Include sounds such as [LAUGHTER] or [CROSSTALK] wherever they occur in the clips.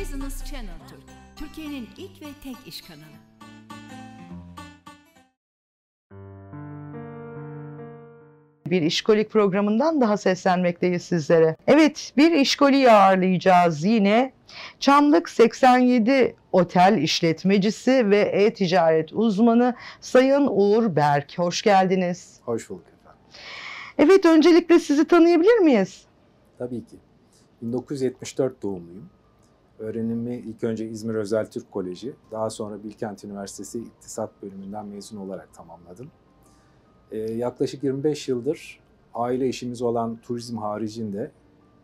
Business Channel Türk, Türkiye'nin ilk ve tek iş kanalı. bir işkolik programından daha seslenmekteyiz sizlere. Evet bir işkoliyi ağırlayacağız yine. Çamlık 87 Otel işletmecisi ve e-ticaret uzmanı Sayın Uğur Berk. Hoş geldiniz. Hoş bulduk efendim. Evet öncelikle sizi tanıyabilir miyiz? Tabii ki. 1974 doğumluyum. Öğrenimi ilk önce İzmir Özel Türk Koleji, daha sonra Bilkent Üniversitesi İktisat Bölümünden mezun olarak tamamladım. Ee, yaklaşık 25 yıldır aile işimiz olan turizm haricinde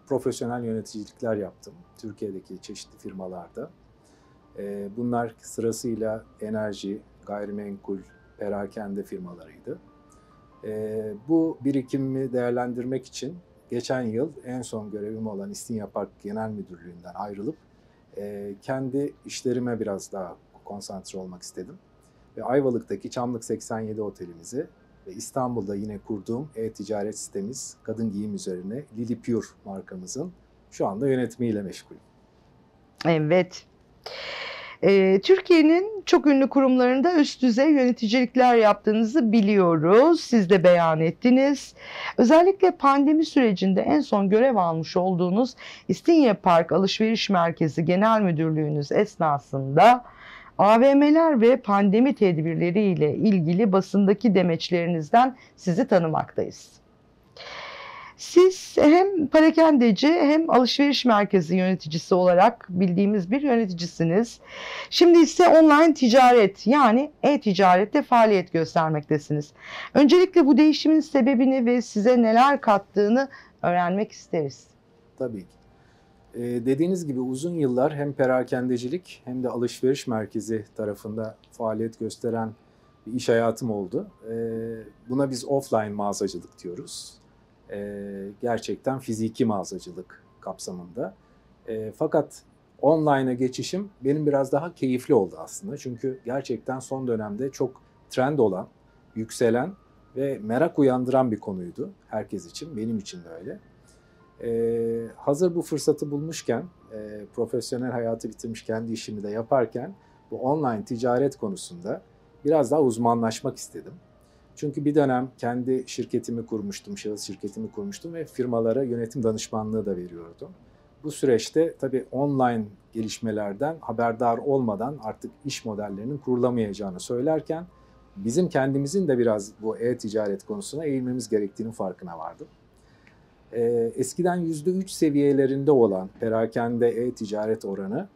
profesyonel yöneticilikler yaptım. Türkiye'deki çeşitli firmalarda. Ee, bunlar sırasıyla enerji, gayrimenkul, perakende firmalarıydı. Ee, bu birikimimi değerlendirmek için geçen yıl en son görevim olan İstinye Park Genel Müdürlüğü'nden ayrılıp e, kendi işlerime biraz daha konsantre olmak istedim. Ve Ayvalık'taki Çamlık 87 otelimizi ve İstanbul'da yine kurduğum e-ticaret sitemiz kadın giyim üzerine Lily Pure markamızın şu anda yönetimiyle meşgulüm. Evet. Ee, Türkiye'nin çok ünlü kurumlarında üst düzey yöneticilikler yaptığınızı biliyoruz. Siz de beyan ettiniz. Özellikle pandemi sürecinde en son görev almış olduğunuz İstinye Park Alışveriş Merkezi Genel Müdürlüğünüz esnasında AVM'ler ve pandemi tedbirleriyle ilgili basındaki demeçlerinizden sizi tanımaktayız. Siz hem parakendeci hem alışveriş merkezi yöneticisi olarak bildiğimiz bir yöneticisiniz. Şimdi ise online ticaret yani e-ticarette faaliyet göstermektesiniz. Öncelikle bu değişimin sebebini ve size neler kattığını öğrenmek isteriz. Tabii ki. Ee, dediğiniz gibi uzun yıllar hem perakendecilik hem de alışveriş merkezi tarafında faaliyet gösteren bir iş hayatım oldu. Ee, buna biz offline mağazacılık diyoruz. Ee, gerçekten fiziki mağazacılık kapsamında. Ee, fakat online'a geçişim benim biraz daha keyifli oldu aslında. Çünkü gerçekten son dönemde çok trend olan, yükselen ve merak uyandıran bir konuydu herkes için, benim için de öyle. Ee, hazır bu fırsatı bulmuşken, e, profesyonel hayatı bitirmiş kendi işimi de yaparken bu online ticaret konusunda biraz daha uzmanlaşmak istedim. Çünkü bir dönem kendi şirketimi kurmuştum, şahıs şirketimi kurmuştum ve firmalara yönetim danışmanlığı da veriyordum. Bu süreçte tabii online gelişmelerden haberdar olmadan artık iş modellerinin kurulamayacağını söylerken bizim kendimizin de biraz bu e-ticaret konusuna eğilmemiz gerektiğinin farkına vardım. Ee, eskiden %3 seviyelerinde olan perakende e-ticaret oranı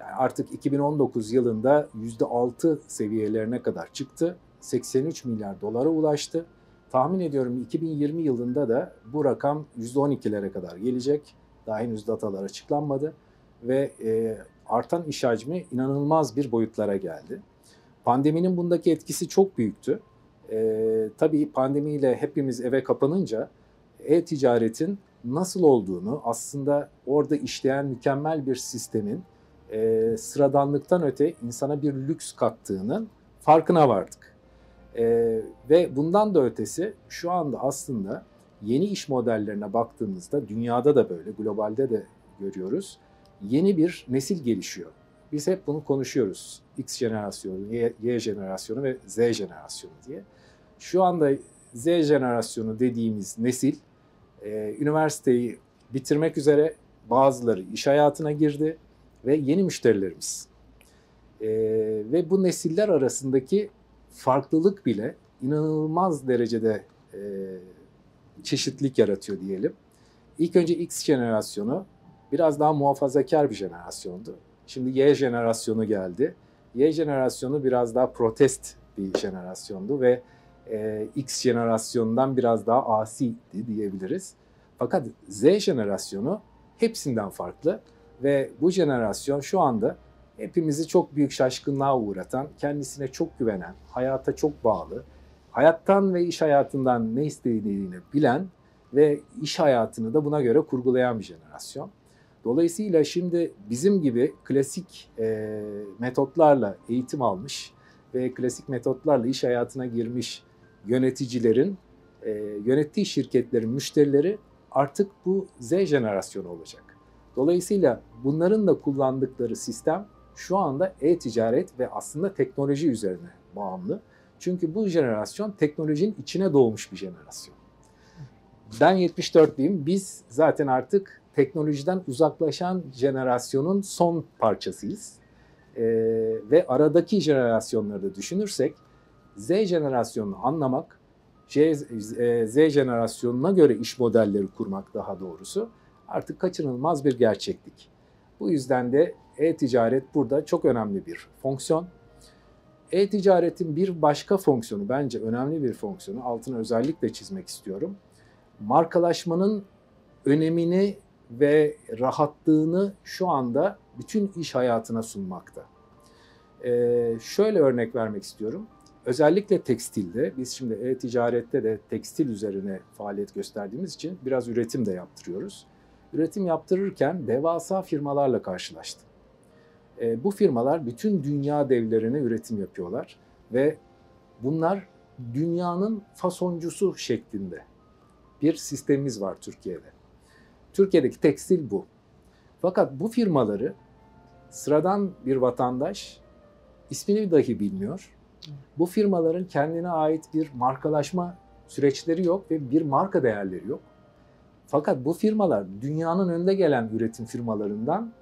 yani artık 2019 yılında %6 seviyelerine kadar çıktı 83 milyar dolara ulaştı. Tahmin ediyorum 2020 yılında da bu rakam %12'lere kadar gelecek. Daha henüz datalar açıklanmadı ve e, artan iş hacmi inanılmaz bir boyutlara geldi. Pandeminin bundaki etkisi çok büyüktü. E, tabii pandemiyle hepimiz eve kapanınca e-ticaretin nasıl olduğunu aslında orada işleyen mükemmel bir sistemin e, sıradanlıktan öte insana bir lüks kattığının farkına vardık. E, ve bundan da ötesi şu anda aslında yeni iş modellerine baktığımızda dünyada da böyle, globalde de görüyoruz. Yeni bir nesil gelişiyor. Biz hep bunu konuşuyoruz. X jenerasyonu, Y, y jenerasyonu ve Z jenerasyonu diye. Şu anda Z jenerasyonu dediğimiz nesil e, üniversiteyi bitirmek üzere bazıları iş hayatına girdi ve yeni müşterilerimiz. E, ve bu nesiller arasındaki farklılık bile inanılmaz derecede e, çeşitlilik yaratıyor diyelim. İlk önce X jenerasyonu biraz daha muhafazakar bir jenerasyondu. Şimdi Y jenerasyonu geldi. Y jenerasyonu biraz daha protest bir jenerasyondu ve e, X jenerasyonundan biraz daha asiydi diyebiliriz. Fakat Z jenerasyonu hepsinden farklı ve bu jenerasyon şu anda hepimizi çok büyük şaşkınlığa uğratan, kendisine çok güvenen, hayata çok bağlı, hayattan ve iş hayatından ne istediğini bilen ve iş hayatını da buna göre kurgulayan bir jenerasyon. Dolayısıyla şimdi bizim gibi klasik e, metotlarla eğitim almış ve klasik metotlarla iş hayatına girmiş yöneticilerin, e, yönettiği şirketlerin müşterileri artık bu Z jenerasyonu olacak. Dolayısıyla bunların da kullandıkları sistem şu anda e-ticaret ve aslında teknoloji üzerine bağımlı. Çünkü bu jenerasyon teknolojinin içine doğmuş bir jenerasyon. Ben 74'lüyüm. Biz zaten artık teknolojiden uzaklaşan jenerasyonun son parçasıyız. Ee, ve aradaki jenerasyonları da düşünürsek Z jenerasyonunu anlamak, e, Z jenerasyonuna göre iş modelleri kurmak daha doğrusu artık kaçınılmaz bir gerçeklik. Bu yüzden de e-ticaret burada çok önemli bir fonksiyon. E-ticaretin bir başka fonksiyonu, bence önemli bir fonksiyonu, altını özellikle çizmek istiyorum. Markalaşmanın önemini ve rahatlığını şu anda bütün iş hayatına sunmakta. Ee, şöyle örnek vermek istiyorum. Özellikle tekstilde, biz şimdi e-ticarette de tekstil üzerine faaliyet gösterdiğimiz için biraz üretim de yaptırıyoruz. Üretim yaptırırken devasa firmalarla karşılaştım. E, bu firmalar bütün dünya devlerine üretim yapıyorlar ve bunlar dünyanın fasoncusu şeklinde bir sistemimiz var Türkiye'de. Türkiye'deki tekstil bu. Fakat bu firmaları sıradan bir vatandaş ismini dahi bilmiyor. Bu firmaların kendine ait bir markalaşma süreçleri yok ve bir marka değerleri yok. Fakat bu firmalar dünyanın önde gelen üretim firmalarından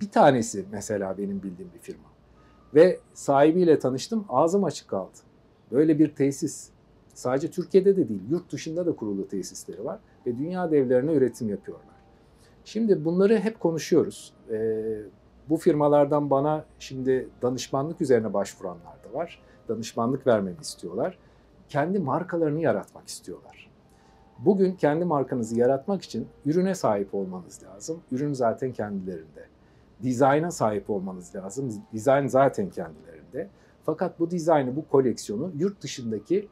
bir tanesi mesela benim bildiğim bir firma. Ve sahibiyle tanıştım ağzım açık kaldı. Böyle bir tesis sadece Türkiye'de de değil yurt dışında da kurulu tesisleri var ve dünya devlerine üretim yapıyorlar. Şimdi bunları hep konuşuyoruz. Ee, bu firmalardan bana şimdi danışmanlık üzerine başvuranlar da var. Danışmanlık vermemi istiyorlar. Kendi markalarını yaratmak istiyorlar. Bugün kendi markanızı yaratmak için ürüne sahip olmanız lazım. Ürün zaten kendilerinde. Dizayna sahip olmanız lazım. Dizayn zaten kendilerinde. Fakat bu dizaynı, bu koleksiyonu yurt dışındaki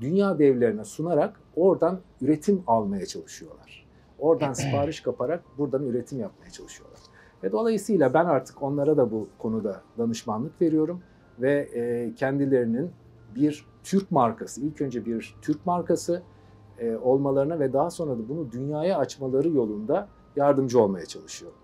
dünya devlerine sunarak oradan üretim almaya çalışıyorlar. Oradan sipariş [CLEARS THROAT] kaparak buradan üretim yapmaya çalışıyorlar. Ve dolayısıyla ben artık onlara da bu konuda danışmanlık veriyorum ve e, kendilerinin bir Türk markası, ilk önce bir Türk markası e, olmalarına ve daha sonra da bunu dünyaya açmaları yolunda yardımcı olmaya çalışıyorum.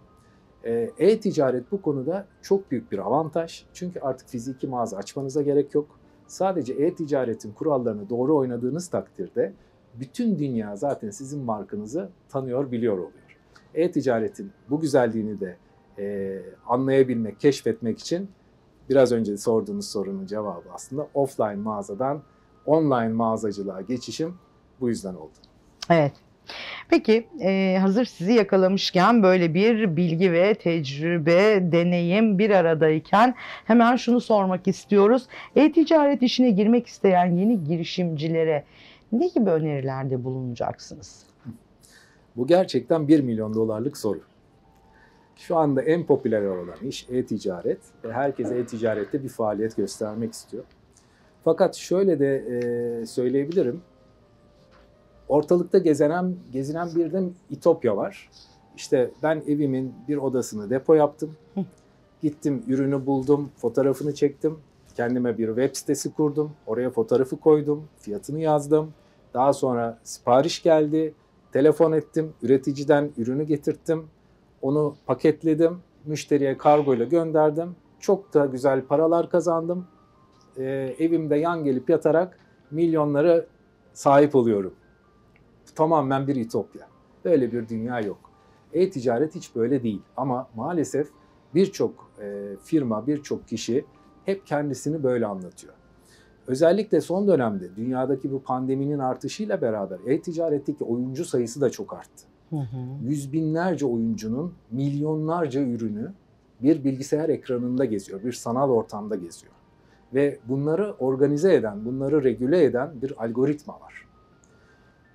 E, e-ticaret bu konuda çok büyük bir avantaj. Çünkü artık fiziki mağaza açmanıza gerek yok. Sadece e-ticaretin kurallarını doğru oynadığınız takdirde bütün dünya zaten sizin markanızı tanıyor, biliyor oluyor. E-ticaretin bu güzelliğini de e, anlayabilmek, keşfetmek için biraz önce sorduğunuz sorunun cevabı aslında offline mağazadan online mağazacılığa geçişim bu yüzden oldu. Evet. Peki e, hazır sizi yakalamışken böyle bir bilgi ve tecrübe, deneyim bir aradayken hemen şunu sormak istiyoruz. E-ticaret işine girmek isteyen yeni girişimcilere ne gibi önerilerde bulunacaksınız? Bu gerçekten 1 milyon dolarlık soru. Şu anda en popüler olan iş e-ticaret ve herkes e-ticarette bir faaliyet göstermek istiyor. Fakat şöyle de e, söyleyebilirim. Ortalıkta gezenen, gezinen bir de İtopya var. İşte ben evimin bir odasını depo yaptım. Gittim ürünü buldum, fotoğrafını çektim. Kendime bir web sitesi kurdum. Oraya fotoğrafı koydum, fiyatını yazdım. Daha sonra sipariş geldi. Telefon ettim, üreticiden ürünü getirttim. Onu paketledim, müşteriye kargo ile gönderdim. Çok da güzel paralar kazandım. Ee, evimde yan gelip yatarak milyonlara sahip oluyorum tamamen bir ütopya. Böyle bir dünya yok. E-ticaret hiç böyle değil ama maalesef birçok e, firma, birçok kişi hep kendisini böyle anlatıyor. Özellikle son dönemde dünyadaki bu pandeminin artışıyla beraber e-ticaretteki oyuncu sayısı da çok arttı. Hı hı. Yüz binlerce oyuncunun milyonlarca ürünü bir bilgisayar ekranında geziyor, bir sanal ortamda geziyor. Ve bunları organize eden, bunları regüle eden bir algoritma var.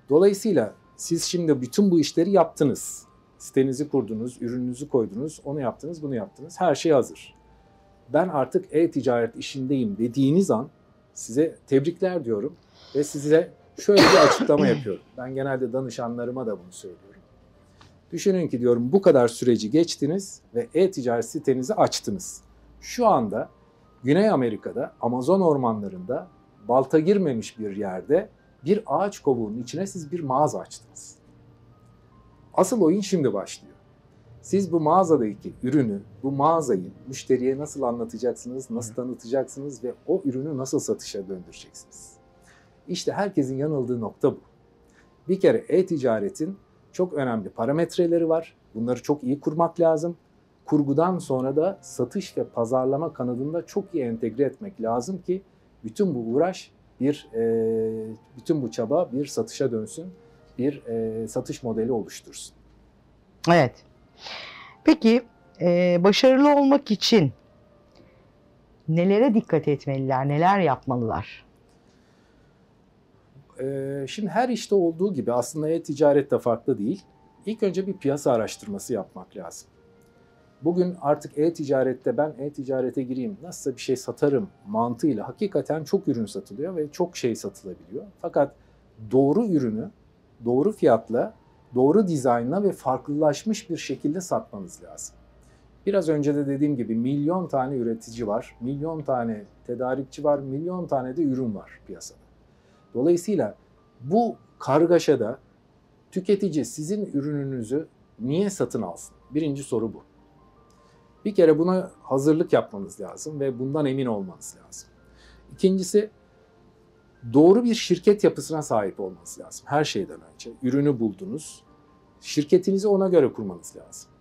Dolayısıyla siz şimdi bütün bu işleri yaptınız. Sitenizi kurdunuz, ürününüzü koydunuz, onu yaptınız, bunu yaptınız. Her şey hazır. Ben artık e-ticaret işindeyim dediğiniz an size tebrikler diyorum ve size şöyle bir açıklama yapıyorum. Ben genelde danışanlarıma da bunu söylüyorum. Düşünün ki diyorum bu kadar süreci geçtiniz ve e-ticaret sitenizi açtınız. Şu anda Güney Amerika'da Amazon ormanlarında balta girmemiş bir yerde bir ağaç kovuğunun içine siz bir mağaza açtınız. Asıl oyun şimdi başlıyor. Siz bu mağazadaki ürünü, bu mağazayı müşteriye nasıl anlatacaksınız, nasıl tanıtacaksınız ve o ürünü nasıl satışa döndüreceksiniz? İşte herkesin yanıldığı nokta bu. Bir kere e-ticaretin çok önemli parametreleri var. Bunları çok iyi kurmak lazım. Kurgudan sonra da satış ve pazarlama kanadında çok iyi entegre etmek lazım ki bütün bu uğraş bir e, bütün bu çaba bir satışa dönsün, bir e, satış modeli oluştursun. Evet. Peki e, başarılı olmak için nelere dikkat etmeliler, neler yapmalılar? Şimdi her işte olduğu gibi aslında e-ticaret de farklı değil. İlk önce bir piyasa araştırması yapmak lazım. Bugün artık e-ticarette ben e-ticarete gireyim, nasılsa bir şey satarım mantığıyla hakikaten çok ürün satılıyor ve çok şey satılabiliyor. Fakat doğru ürünü doğru fiyatla, doğru dizaynla ve farklılaşmış bir şekilde satmanız lazım. Biraz önce de dediğim gibi milyon tane üretici var, milyon tane tedarikçi var, milyon tane de ürün var piyasada. Dolayısıyla bu kargaşada tüketici sizin ürününüzü niye satın alsın? Birinci soru bu. Bir kere buna hazırlık yapmanız lazım ve bundan emin olmanız lazım. İkincisi doğru bir şirket yapısına sahip olmanız lazım her şeyden önce. Ürünü buldunuz, şirketinizi ona göre kurmanız lazım.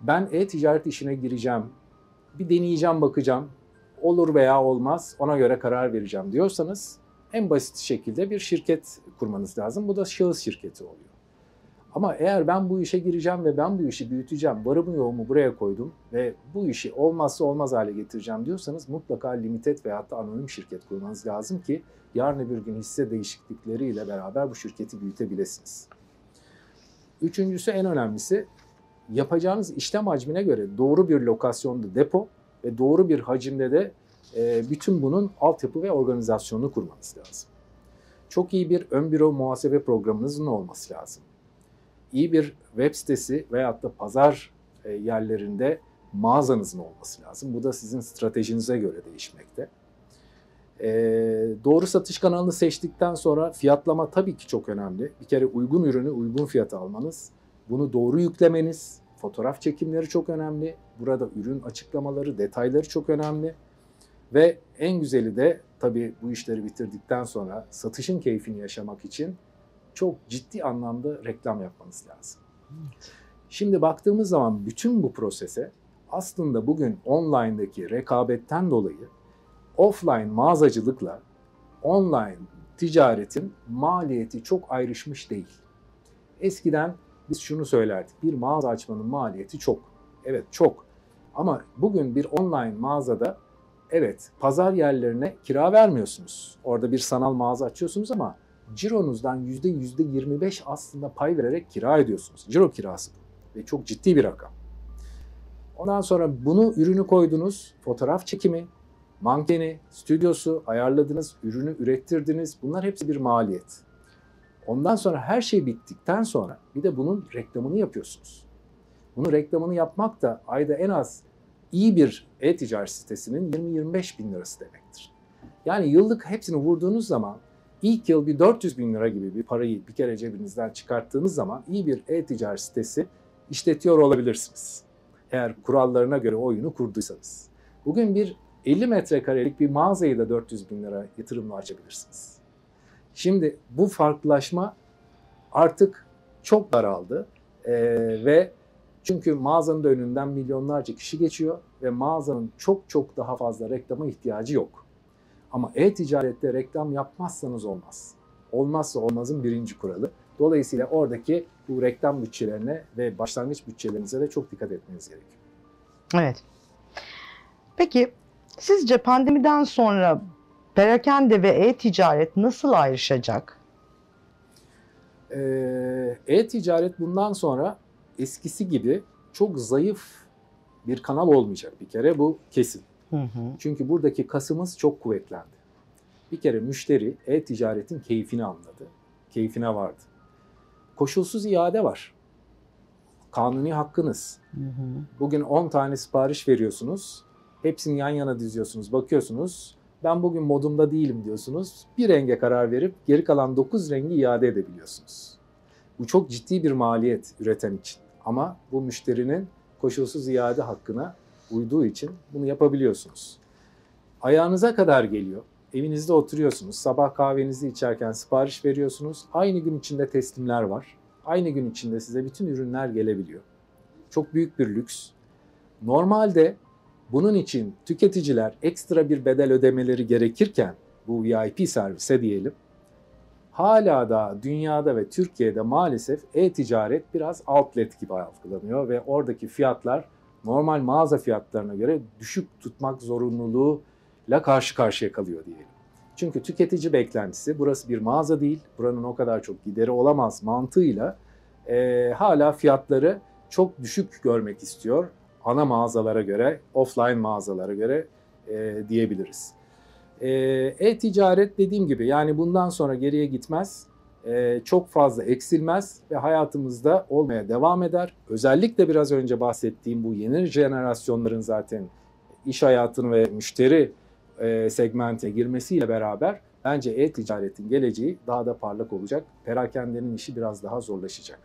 Ben e-ticaret işine gireceğim, bir deneyeceğim, bakacağım, olur veya olmaz ona göre karar vereceğim diyorsanız en basit şekilde bir şirket kurmanız lazım. Bu da şahıs şirketi oluyor. Ama eğer ben bu işe gireceğim ve ben bu işi büyüteceğim, varımı yoğumu buraya koydum ve bu işi olmazsa olmaz hale getireceğim diyorsanız mutlaka limited veya da anonim şirket kurmanız lazım ki yarın bir gün hisse değişiklikleriyle beraber bu şirketi büyütebilirsiniz. Üçüncüsü en önemlisi yapacağınız işlem hacmine göre doğru bir lokasyonda depo ve doğru bir hacimde de bütün bunun altyapı ve organizasyonunu kurmanız lazım. Çok iyi bir ön büro muhasebe programınızın olması lazım iyi bir web sitesi veyahut da pazar e, yerlerinde mağazanızın olması lazım. Bu da sizin stratejinize göre değişmekte. E, doğru satış kanalını seçtikten sonra fiyatlama tabii ki çok önemli. Bir kere uygun ürünü uygun fiyata almanız, bunu doğru yüklemeniz, fotoğraf çekimleri çok önemli. Burada ürün açıklamaları, detayları çok önemli. Ve en güzeli de tabii bu işleri bitirdikten sonra satışın keyfini yaşamak için çok ciddi anlamda reklam yapmanız lazım. Şimdi baktığımız zaman bütün bu prosese aslında bugün online'daki rekabetten dolayı offline mağazacılıkla online ticaretin maliyeti çok ayrışmış değil. Eskiden biz şunu söylerdik. Bir mağaza açmanın maliyeti çok. Evet çok. Ama bugün bir online mağazada evet pazar yerlerine kira vermiyorsunuz. Orada bir sanal mağaza açıyorsunuz ama cironuzdan yüzde yüzde 25 aslında pay vererek kira ediyorsunuz. Ciro kirası ve çok ciddi bir rakam. Ondan sonra bunu ürünü koydunuz, fotoğraf çekimi, mankeni, stüdyosu ayarladınız, ürünü ürettirdiniz. Bunlar hepsi bir maliyet. Ondan sonra her şey bittikten sonra bir de bunun reklamını yapıyorsunuz. Bunun reklamını yapmak da ayda en az iyi bir e-ticaret sitesinin 20-25 bin lirası demektir. Yani yıllık hepsini vurduğunuz zaman ilk yıl bir 400 bin lira gibi bir parayı bir kere cebinizden çıkarttığınız zaman iyi bir e-ticaret sitesi işletiyor olabilirsiniz. Eğer kurallarına göre oyunu kurduysanız. Bugün bir 50 metrekarelik bir mağazayı da 400 bin lira yatırımla açabilirsiniz. Şimdi bu farklılaşma artık çok daraldı ee, ve çünkü mağazanın da önünden milyonlarca kişi geçiyor ve mağazanın çok çok daha fazla reklama ihtiyacı yok. Ama e-ticarette reklam yapmazsanız olmaz. Olmazsa olmazın birinci kuralı. Dolayısıyla oradaki bu reklam bütçelerine ve başlangıç bütçelerinize de çok dikkat etmeniz gerekiyor. Evet. Peki sizce pandemiden sonra perakende ve e-ticaret nasıl ayrışacak? Ee, e-ticaret bundan sonra eskisi gibi çok zayıf bir kanal olmayacak bir kere bu kesin. Hı hı. Çünkü buradaki kasımız çok kuvvetlendi. Bir kere müşteri e-ticaretin keyfini anladı. Keyfine vardı. Koşulsuz iade var. Kanuni hakkınız. Hı hı. Bugün 10 tane sipariş veriyorsunuz. Hepsini yan yana diziyorsunuz. Bakıyorsunuz. Ben bugün modumda değilim diyorsunuz. Bir renge karar verip geri kalan 9 rengi iade edebiliyorsunuz. Bu çok ciddi bir maliyet üreten için. Ama bu müşterinin koşulsuz iade hakkına uyduğu için bunu yapabiliyorsunuz. Ayağınıza kadar geliyor. Evinizde oturuyorsunuz. Sabah kahvenizi içerken sipariş veriyorsunuz. Aynı gün içinde teslimler var. Aynı gün içinde size bütün ürünler gelebiliyor. Çok büyük bir lüks. Normalde bunun için tüketiciler ekstra bir bedel ödemeleri gerekirken bu VIP servise diyelim hala da dünyada ve Türkiye'de maalesef e-ticaret biraz outlet gibi algılanıyor ve oradaki fiyatlar normal mağaza fiyatlarına göre düşük tutmak zorunluluğuyla karşı karşıya kalıyor diyelim. Çünkü tüketici beklentisi burası bir mağaza değil, buranın o kadar çok gideri olamaz mantığıyla e, hala fiyatları çok düşük görmek istiyor. Ana mağazalara göre, offline mağazalara göre e, diyebiliriz. Ee, e-ticaret dediğim gibi yani bundan sonra geriye gitmez, e, çok fazla eksilmez ve hayatımızda olmaya devam eder. Özellikle biraz önce bahsettiğim bu yeni jenerasyonların zaten iş hayatını ve müşteri e, segmente girmesiyle beraber bence e-ticaretin geleceği daha da parlak olacak. Perakendenin işi biraz daha zorlaşacak.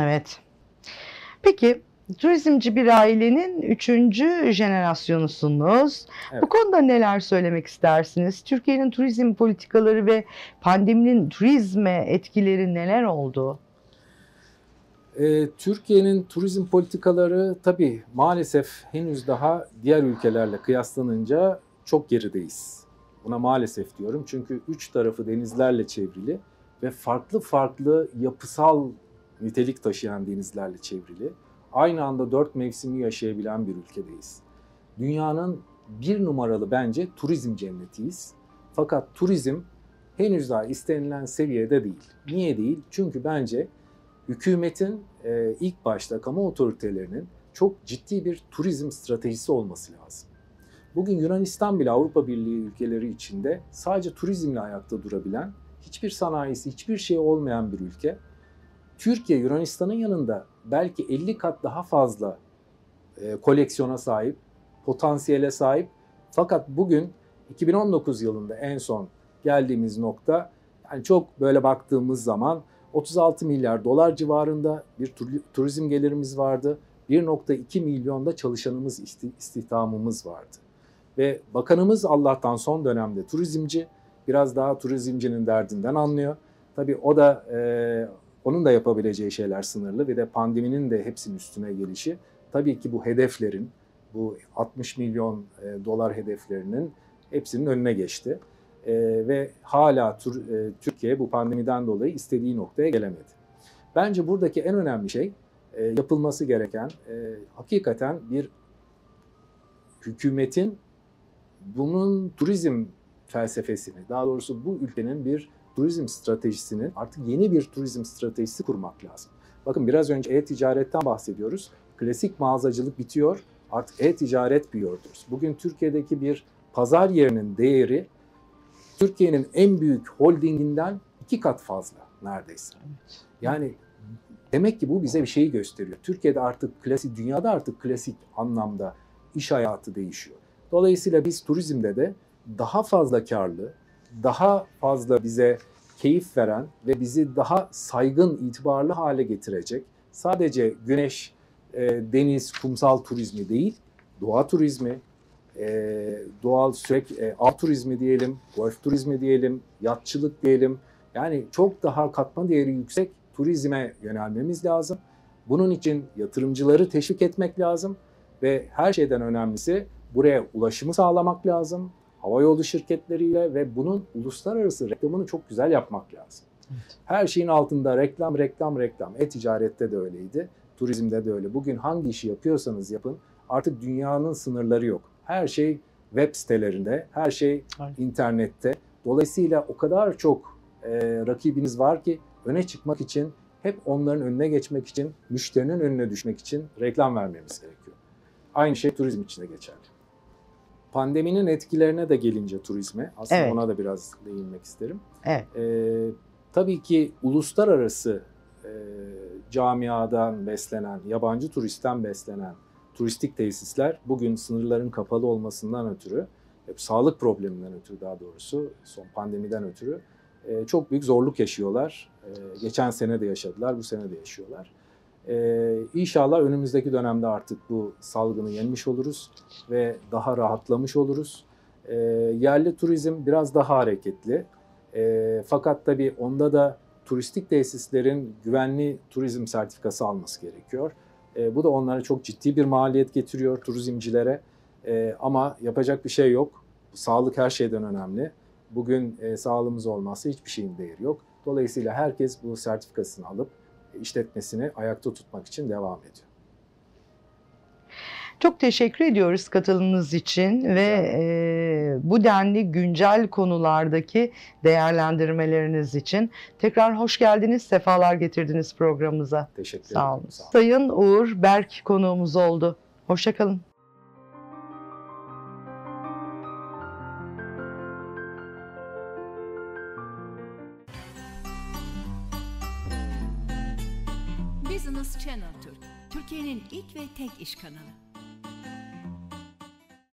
Evet. Peki turizmci bir ailenin üçüncü jenerasyonusunuz. Evet. Bu konuda neler söylemek istersiniz? Türkiye'nin turizm politikaları ve pandeminin turizme etkileri neler oldu? Ee, Türkiye'nin turizm politikaları tabii maalesef henüz daha diğer ülkelerle kıyaslanınca çok gerideyiz. Buna maalesef diyorum çünkü üç tarafı denizlerle çevrili ve farklı farklı yapısal nitelik taşıyan denizlerle çevrili. Aynı anda dört mevsimi yaşayabilen bir ülkedeyiz. Dünyanın bir numaralı bence turizm cennetiyiz. Fakat turizm henüz daha istenilen seviyede değil. Niye değil? Çünkü bence hükümetin e, ilk başta kamu otoritelerinin çok ciddi bir turizm stratejisi olması lazım. Bugün Yunanistan bile Avrupa Birliği ülkeleri içinde sadece turizmle ayakta durabilen, hiçbir sanayisi, hiçbir şey olmayan bir ülke. Türkiye Yunanistan'ın yanında belki 50 kat daha fazla e, koleksiyona sahip, potansiyele sahip. Fakat bugün 2019 yılında en son geldiğimiz nokta yani çok böyle baktığımız zaman 36 milyar dolar civarında bir turizm gelirimiz vardı. 1.2 milyonda çalışanımız, istihdamımız vardı. Ve bakanımız Allah'tan son dönemde turizmci, biraz daha turizmcinin derdinden anlıyor. Tabii o da e, onun da yapabileceği şeyler sınırlı ve de pandeminin de hepsinin üstüne gelişi. Tabii ki bu hedeflerin, bu 60 milyon e, dolar hedeflerinin hepsinin önüne geçti. E, ve hala tur, e, Türkiye bu pandemiden dolayı istediği noktaya gelemedi. Bence buradaki en önemli şey e, yapılması gereken e, hakikaten bir hükümetin bunun turizm felsefesini, daha doğrusu bu ülkenin bir turizm stratejisinin artık yeni bir turizm stratejisi kurmak lazım. Bakın biraz önce e-ticaretten bahsediyoruz. Klasik mağazacılık bitiyor, artık e-ticaret büyüyordur. Bugün Türkiye'deki bir pazar yerinin değeri Türkiye'nin en büyük holdinginden iki kat fazla neredeyse. Yani demek ki bu bize bir şeyi gösteriyor. Türkiye'de artık klasik, dünyada artık klasik anlamda iş hayatı değişiyor. Dolayısıyla biz turizmde de daha fazla karlı, daha fazla bize keyif veren ve bizi daha saygın, itibarlı hale getirecek sadece güneş, e, deniz, kumsal turizmi değil, doğa turizmi, e, doğal sürekli e, av turizmi diyelim, golf turizmi diyelim, yatçılık diyelim. Yani çok daha katma değeri yüksek turizme yönelmemiz lazım. Bunun için yatırımcıları teşvik etmek lazım ve her şeyden önemlisi buraya ulaşımı sağlamak lazım havayolu şirketleriyle ve bunun uluslararası reklamını çok güzel yapmak lazım. Evet. Her şeyin altında reklam, reklam, reklam. E-ticarette de öyleydi, turizmde de öyle. Bugün hangi işi yapıyorsanız yapın artık dünyanın sınırları yok. Her şey web sitelerinde, her şey Aynen. internette. Dolayısıyla o kadar çok e, rakibiniz var ki öne çıkmak için hep onların önüne geçmek için, müşterinin önüne düşmek için reklam vermemiz gerekiyor. Aynı şey turizm için de geçerli. Pandeminin etkilerine de gelince turizme, aslında evet. ona da biraz değinmek isterim. Evet. Ee, tabii ki uluslararası e, camiadan beslenen, yabancı turistten beslenen turistik tesisler bugün sınırların kapalı olmasından ötürü, e, sağlık probleminden ötürü daha doğrusu, son pandemiden ötürü e, çok büyük zorluk yaşıyorlar. E, geçen sene de yaşadılar, bu sene de yaşıyorlar. Ee, inşallah önümüzdeki dönemde artık bu salgını yenmiş oluruz ve daha rahatlamış oluruz. Ee, yerli turizm biraz daha hareketli. Ee, fakat tabii onda da turistik tesislerin güvenli turizm sertifikası alması gerekiyor. Ee, bu da onlara çok ciddi bir maliyet getiriyor turizmcilere. Ee, ama yapacak bir şey yok. Sağlık her şeyden önemli. Bugün e, sağlığımız olmazsa hiçbir şeyin değeri yok. Dolayısıyla herkes bu sertifikasını alıp işletmesini ayakta tutmak için devam ediyor. Çok teşekkür ediyoruz katılımınız için ve e, bu denli güncel konulardaki değerlendirmeleriniz için. Tekrar hoş geldiniz, sefalar getirdiniz programımıza. Teşekkür Sağ ederim. olun. Sayın Uğur Berk konuğumuz oldu. Hoşçakalın. Türkiye'nin ilk ve tek iş kanalı.